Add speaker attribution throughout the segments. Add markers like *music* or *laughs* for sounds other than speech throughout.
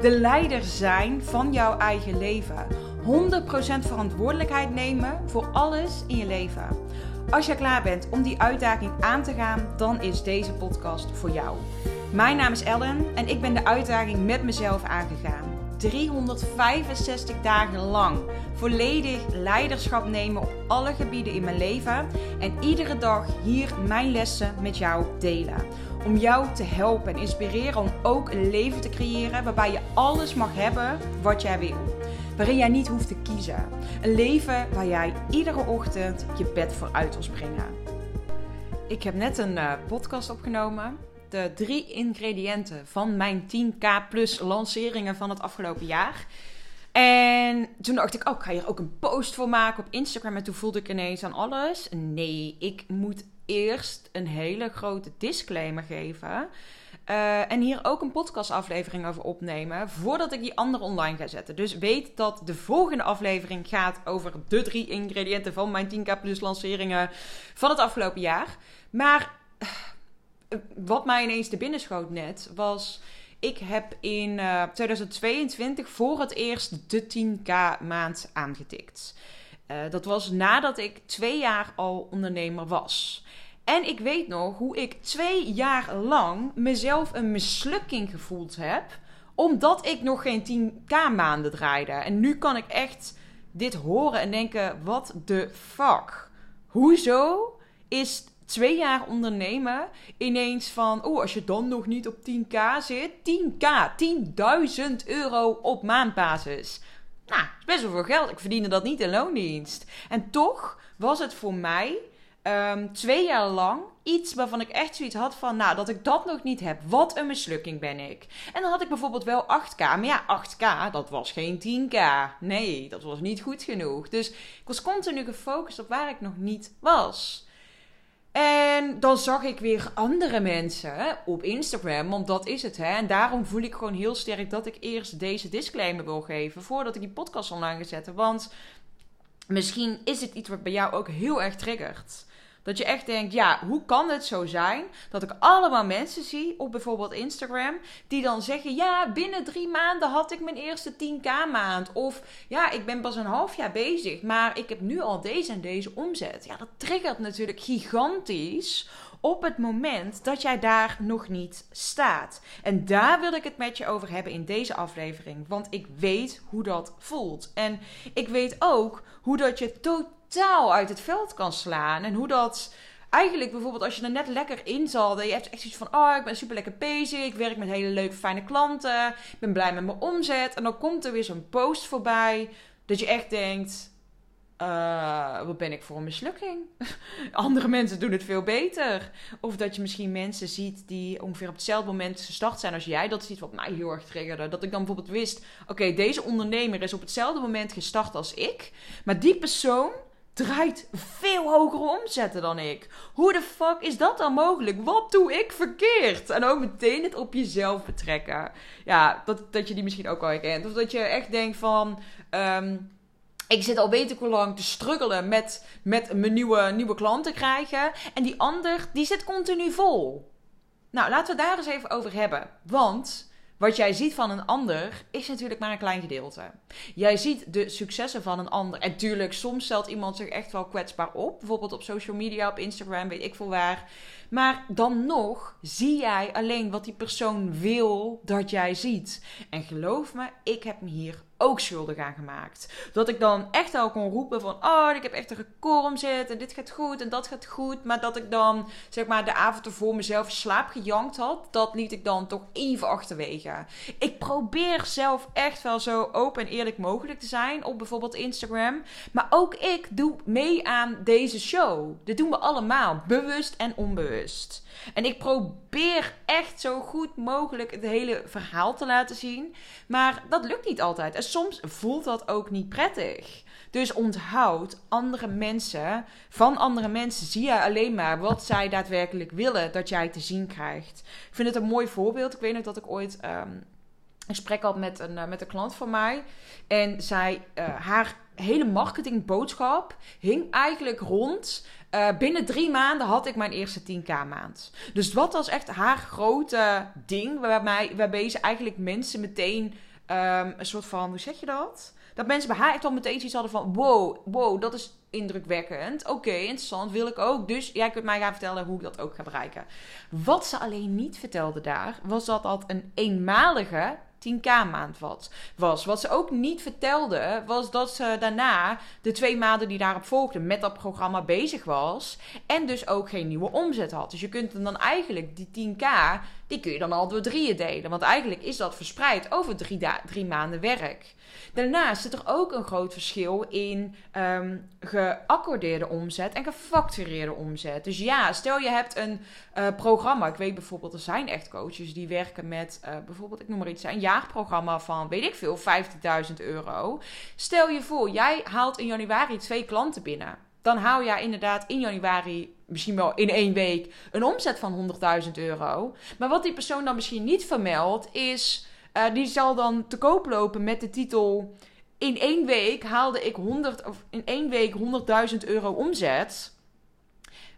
Speaker 1: De leider zijn van jouw eigen leven. 100% verantwoordelijkheid nemen voor alles in je leven. Als je klaar bent om die uitdaging aan te gaan, dan is deze podcast voor jou. Mijn naam is Ellen en ik ben de uitdaging met mezelf aangegaan. 365 dagen lang volledig leiderschap nemen op alle gebieden in mijn leven en iedere dag hier mijn lessen met jou delen. Om jou te helpen en inspireren om ook een leven te creëren waarbij je alles mag hebben wat jij wil waarin jij niet hoeft te kiezen. Een leven waar jij iedere ochtend je bed voor uit wil springen. Ik heb net een uh, podcast opgenomen. De drie ingrediënten van mijn 10k plus lanceringen van het afgelopen jaar. En toen dacht ik, oh, ik ga hier ook een post voor maken op Instagram. En toen voelde ik ineens aan alles. Nee, ik moet eerst een hele grote disclaimer geven. Uh, en hier ook een podcastaflevering over opnemen voordat ik die andere online ga zetten. Dus weet dat de volgende aflevering gaat over de drie ingrediënten van mijn 10k plus lanceringen van het afgelopen jaar. Maar uh, wat mij ineens te binnen schoot net was... Ik heb in uh, eh, 2022 voor het eerst de 10k maand aangetikt. dat was nadat ik twee jaar al ondernemer was. En ik weet nog hoe ik twee jaar lang mezelf een mislukking gevoeld heb. Omdat ik nog geen 10k maanden draaide. En nu kan ik echt dit horen en denken: wat de fuck? Hoezo is twee jaar ondernemen ineens van: oh, als je dan nog niet op 10k zit, 10k, 10.000 euro op maandbasis. Nou, best wel veel geld. Ik verdiende dat niet in loondienst. En toch was het voor mij um, twee jaar lang iets waarvan ik echt zoiets had van, nou, dat ik dat nog niet heb. Wat een mislukking ben ik. En dan had ik bijvoorbeeld wel 8k. Maar ja, 8k, dat was geen 10k. Nee, dat was niet goed genoeg. Dus ik was continu gefocust op waar ik nog niet was. En dan zag ik weer andere mensen op Instagram, want dat is het. Hè? En daarom voel ik gewoon heel sterk dat ik eerst deze disclaimer wil geven voordat ik die podcast online ga zetten. Want misschien is het iets wat bij jou ook heel erg triggert. Dat je echt denkt, ja, hoe kan het zo zijn dat ik allemaal mensen zie op bijvoorbeeld Instagram die dan zeggen, ja, binnen drie maanden had ik mijn eerste 10k maand. Of ja, ik ben pas een half jaar bezig, maar ik heb nu al deze en deze omzet. Ja, dat triggert natuurlijk gigantisch op het moment dat jij daar nog niet staat. En daar wil ik het met je over hebben in deze aflevering. Want ik weet hoe dat voelt. En ik weet ook hoe dat je totaal uit het veld kan slaan. En hoe dat eigenlijk bijvoorbeeld als je er net lekker in zal. Je hebt echt zoiets van, oh, ik ben super lekker bezig. Ik werk met hele leuke, fijne klanten. Ik ben blij met mijn omzet. En dan komt er weer zo'n post voorbij. Dat je echt denkt, uh, wat ben ik voor een mislukking? *laughs* Andere mensen doen het veel beter. Of dat je misschien mensen ziet die ongeveer op hetzelfde moment gestart zijn als jij. Dat is iets wat mij heel erg triggerde. Dat ik dan bijvoorbeeld wist: oké, deze ondernemer is op hetzelfde moment gestart als ik. Maar die persoon draait veel hogere omzetten dan ik. Hoe de fuck is dat dan mogelijk? Wat doe ik verkeerd? En ook meteen het op jezelf betrekken. Ja, dat, dat je die misschien ook al herkent. Of dat je echt denkt van... Um, ik zit al weet ik hoe lang te struggelen met, met mijn nieuwe, nieuwe klanten krijgen. En die ander, die zit continu vol. Nou, laten we daar eens even over hebben. Want wat jij ziet van een ander is natuurlijk maar een klein gedeelte. Jij ziet de successen van een ander. En tuurlijk, soms stelt iemand zich echt wel kwetsbaar op. Bijvoorbeeld op social media, op Instagram, weet ik veel waar. Maar dan nog zie jij alleen wat die persoon wil dat jij ziet. En geloof me, ik heb me hier ook schuldig aan gemaakt. Dat ik dan echt al kon roepen van... Oh, ik heb echt een record zitten en dit gaat goed en dat gaat goed. Maar dat ik dan, zeg maar, de avond ervoor mezelf slaap gejankt had... dat liet ik dan toch even achterwege. Ik probeer zelf echt wel zo open en eerlijk mogelijk te zijn op bijvoorbeeld Instagram. Maar ook ik doe mee aan deze show. Dit doen we allemaal, bewust en onbewust. En ik probeer echt zo goed mogelijk het hele verhaal te laten zien. Maar dat lukt niet altijd. Soms voelt dat ook niet prettig. Dus onthoud, andere mensen, van andere mensen zie je alleen maar wat zij daadwerkelijk willen dat jij te zien krijgt. Ik vind het een mooi voorbeeld. Ik weet nog dat ik ooit um, een gesprek had met een, uh, met een klant van mij. En zij, uh, haar hele marketingboodschap hing eigenlijk rond. Uh, binnen drie maanden had ik mijn eerste 10k maand. Dus wat was echt haar grote ding waarbij, waarbij ze eigenlijk mensen meteen um, een soort van, hoe zeg je dat? Dat mensen bij haar echt al meteen iets hadden van: wow, wow, dat is indrukwekkend. Oké, interessant, wil ik ook. Dus jij kunt mij gaan vertellen hoe ik dat ook ga bereiken. Wat ze alleen niet vertelde daar, was dat dat een eenmalige 10k maand was. Wat ze ook niet vertelde, was dat ze daarna de twee maanden die daarop volgden met dat programma bezig was. En dus ook geen nieuwe omzet had. Dus je kunt dan eigenlijk die 10k, die kun je dan al door drieën delen. Want eigenlijk is dat verspreid over drie, drie maanden werk. Daarnaast zit er ook een groot verschil in um, geaccordeerde omzet en gefactureerde omzet. Dus ja, stel je hebt een uh, programma. Ik weet bijvoorbeeld, er zijn echt coaches die werken met uh, bijvoorbeeld, ik noem maar iets, een jaarprogramma van weet ik veel, 15.000 euro. Stel je voor, jij haalt in januari twee klanten binnen. Dan haal je inderdaad in januari misschien wel in één week een omzet van 100.000 euro. Maar wat die persoon dan misschien niet vermeldt, is uh, die zal dan te koop lopen met de titel. In één week haalde ik 100, of in één week 100.000 euro omzet.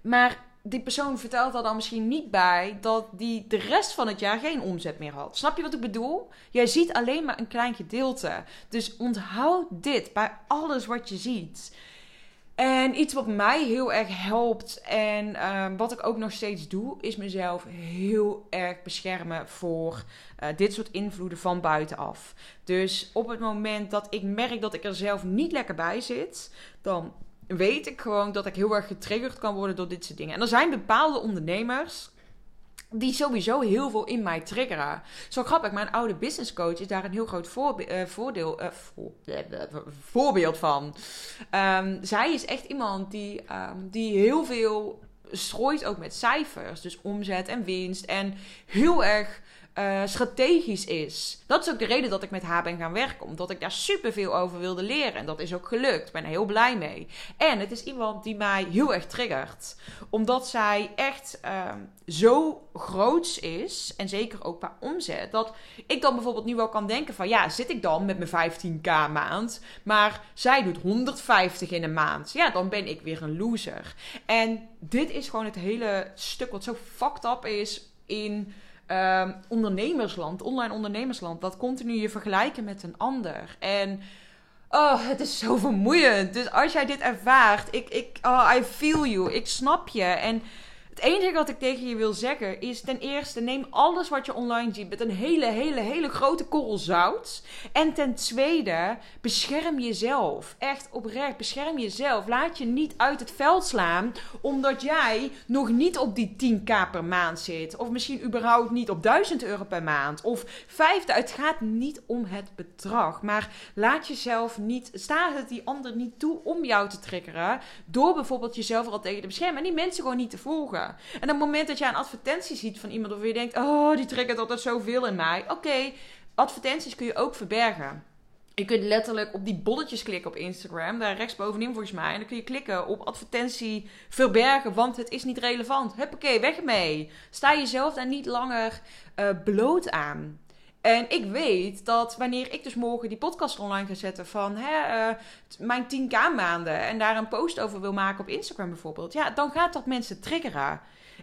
Speaker 1: Maar die persoon vertelt er dan misschien niet bij dat die de rest van het jaar geen omzet meer had. Snap je wat ik bedoel? Jij ziet alleen maar een klein gedeelte. Dus onthoud dit bij alles wat je ziet. En iets wat mij heel erg helpt en uh, wat ik ook nog steeds doe, is mezelf heel erg beschermen voor uh, dit soort invloeden van buitenaf. Dus op het moment dat ik merk dat ik er zelf niet lekker bij zit, dan weet ik gewoon dat ik heel erg getriggerd kan worden door dit soort dingen. En er zijn bepaalde ondernemers die sowieso heel veel in mij triggeren. Zo grappig, mijn oude business coach is daar een heel groot uh, voordeel, voor, *laughs* voorbeeld van. Um, zij is echt iemand die, um, die heel veel strooit ook met cijfers. Dus omzet en winst. En heel erg uh, strategisch is. Dat is ook de reden dat ik met haar ben gaan werken. Omdat ik daar superveel over wilde leren. En dat is ook gelukt. Ik ben heel blij mee. En het is iemand die mij heel erg triggert. Omdat zij echt uh, zo groots is. En zeker ook qua omzet. Dat ik dan bijvoorbeeld nu wel kan denken van... Ja, zit ik dan met mijn 15k maand. Maar zij doet 150 in een maand. Ja, dan ben ik weer een loser. En dit is gewoon het hele stuk wat zo fucked up is in um, ondernemersland, online ondernemersland, dat continu je vergelijken met een ander. En oh, het is zo vermoeiend. Dus als jij dit ervaart, ik, ik, oh, I feel you, ik snap je. En het enige wat ik tegen je wil zeggen is ten eerste neem alles wat je online ziet met een hele, hele, hele grote korrel zout. En ten tweede bescherm jezelf. Echt oprecht, bescherm jezelf. Laat je niet uit het veld slaan omdat jij nog niet op die 10k per maand zit. Of misschien überhaupt niet op 1000 euro per maand. Of 5000. Het gaat niet om het bedrag. Maar laat jezelf niet, sta het die ander niet toe om jou te triggeren. Door bijvoorbeeld jezelf al tegen te beschermen. En die mensen gewoon niet te volgen. En op het moment dat jij een advertentie ziet van iemand of je denkt: oh, die triggert altijd zoveel in mij. Oké, advertenties kun je ook verbergen. Je kunt letterlijk op die bolletjes klikken op Instagram, daar rechtsbovenin volgens mij. En dan kun je klikken op advertentie verbergen, want het is niet relevant. Huppakee, weg ermee. Sta jezelf daar niet langer uh, bloot aan. En ik weet dat wanneer ik dus morgen die podcast online ga zetten van hè, uh, mijn 10k maanden en daar een post over wil maken op Instagram bijvoorbeeld, ja, dan gaat dat mensen triggeren.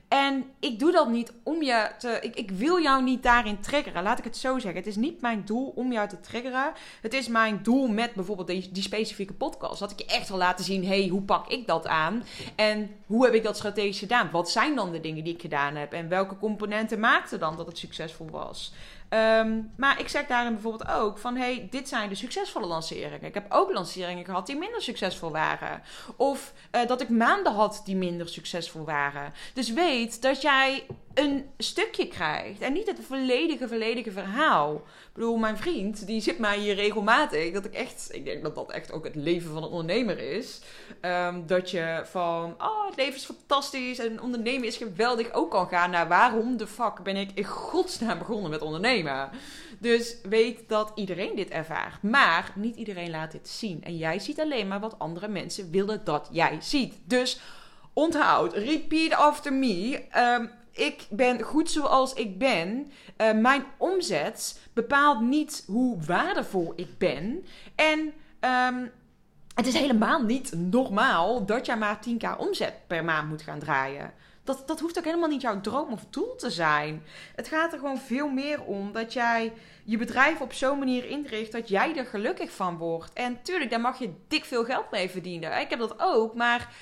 Speaker 1: En ik doe dat niet om je te. Ik, ik wil jou niet daarin triggeren. Laat ik het zo zeggen. Het is niet mijn doel om jou te triggeren. Het is mijn doel met bijvoorbeeld die, die specifieke podcast. Dat ik je echt wil laten zien: hey, hoe pak ik dat aan? En hoe heb ik dat strategisch gedaan? Wat zijn dan de dingen die ik gedaan heb? En welke componenten maakten dan dat het succesvol was? Um, maar ik zeg daarin bijvoorbeeld ook van... hey, dit zijn de succesvolle lanceringen. Ik heb ook lanceringen gehad die minder succesvol waren. Of uh, dat ik maanden had die minder succesvol waren. Dus weet dat jij een stukje krijgt. En niet het volledige, volledige verhaal. Ik bedoel, mijn vriend, die zit mij hier regelmatig. Dat ik echt, ik denk dat dat echt ook het leven van een ondernemer is. Ehm, dat je van, oh, het leven is fantastisch en ondernemen is geweldig ook kan gaan naar waarom de fuck ben ik in godsnaam begonnen met ondernemen. Dus weet dat iedereen dit ervaart. Maar niet iedereen laat dit zien. En jij ziet alleen maar wat andere mensen willen dat jij ziet. Dus onthoud, repeat after me. Um, ik ben goed zoals ik ben. Uh, mijn omzet bepaalt niet hoe waardevol ik ben. En um, het is helemaal niet normaal dat jij maar 10k omzet per maand moet gaan draaien. Dat, dat hoeft ook helemaal niet jouw droom of doel te zijn. Het gaat er gewoon veel meer om dat jij je bedrijf op zo'n manier inricht dat jij er gelukkig van wordt. En tuurlijk, daar mag je dik veel geld mee verdienen. Ik heb dat ook, maar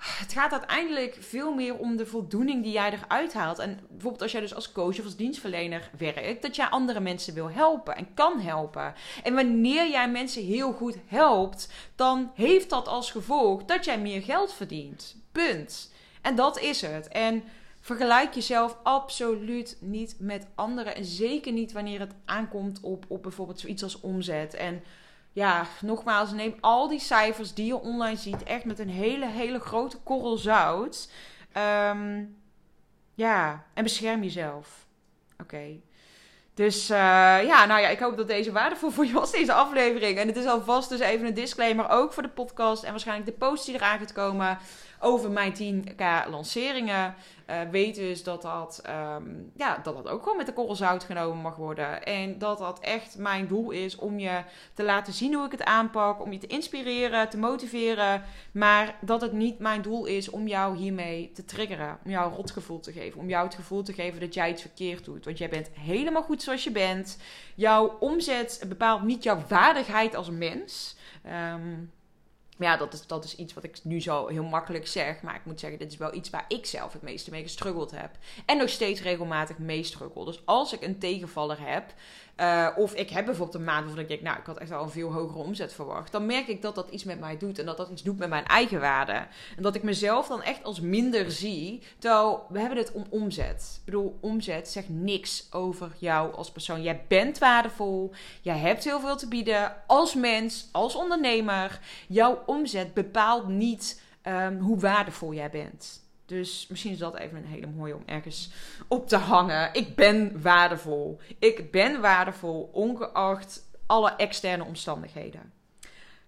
Speaker 1: het gaat uiteindelijk veel meer om de voldoening die jij eruit haalt. En bijvoorbeeld als jij dus als coach of als dienstverlener werkt, dat jij andere mensen wil helpen en kan helpen. En wanneer jij mensen heel goed helpt, dan heeft dat als gevolg dat jij meer geld verdient. Punt. En dat is het. En vergelijk jezelf absoluut niet met anderen. En zeker niet wanneer het aankomt op, op bijvoorbeeld zoiets als omzet. En ja, nogmaals, neem al die cijfers die je online ziet echt met een hele, hele grote korrel zout. Ehm, ja, en bescherm jezelf. Oké. Dus uh, ja, nou ja, ik hoop dat deze waardevol voor je was, deze aflevering. En het is alvast dus even een disclaimer ook voor de podcast en waarschijnlijk de post die eraan gaat komen over mijn 10k lanceringen. Uh, weet dus dat dat, um, ja, dat dat ook gewoon met de korrel zout genomen mag worden. En dat dat echt mijn doel is om je te laten zien hoe ik het aanpak. Om je te inspireren, te motiveren. Maar dat het niet mijn doel is om jou hiermee te triggeren. Om jou een rotgevoel te geven. Om jou het gevoel te geven dat jij iets verkeerd doet. Want jij bent helemaal goed zoals je bent. Jouw omzet bepaalt niet jouw waardigheid als mens. Maar ja, dat is, dat is iets wat ik nu zo heel makkelijk zeg. Maar ik moet zeggen, dit is wel iets waar ik zelf het meeste mee gestruggeld heb. En nog steeds regelmatig mee struggle. Dus als ik een tegenvaller heb, uh, of ik heb bijvoorbeeld een maand waarvan ik denk, nou, ik had echt wel een veel hogere omzet verwacht. Dan merk ik dat dat iets met mij doet en dat dat iets doet met mijn eigen waarde. En dat ik mezelf dan echt als minder zie. Terwijl we hebben het om omzet. Ik bedoel, omzet zegt niks over jou als persoon. Jij bent waardevol. Jij hebt heel veel te bieden als mens, als ondernemer. Jouw omzet bepaalt niet um, hoe waardevol jij bent. Dus misschien is dat even een hele mooie om ergens op te hangen. Ik ben waardevol. Ik ben waardevol, ongeacht alle externe omstandigheden.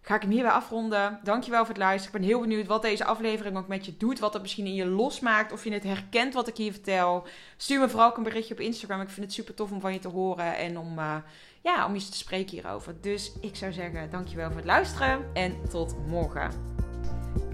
Speaker 1: Ga ik hem hierbij afronden. Dankjewel voor het luisteren. Ik ben heel benieuwd wat deze aflevering ook met je doet. Wat het misschien in je losmaakt. Of je het herkent wat ik hier vertel. Stuur me vooral ook een berichtje op Instagram. Ik vind het super tof om van je te horen. En om, uh, ja, om je te spreken hierover. Dus ik zou zeggen, dankjewel voor het luisteren. En tot morgen.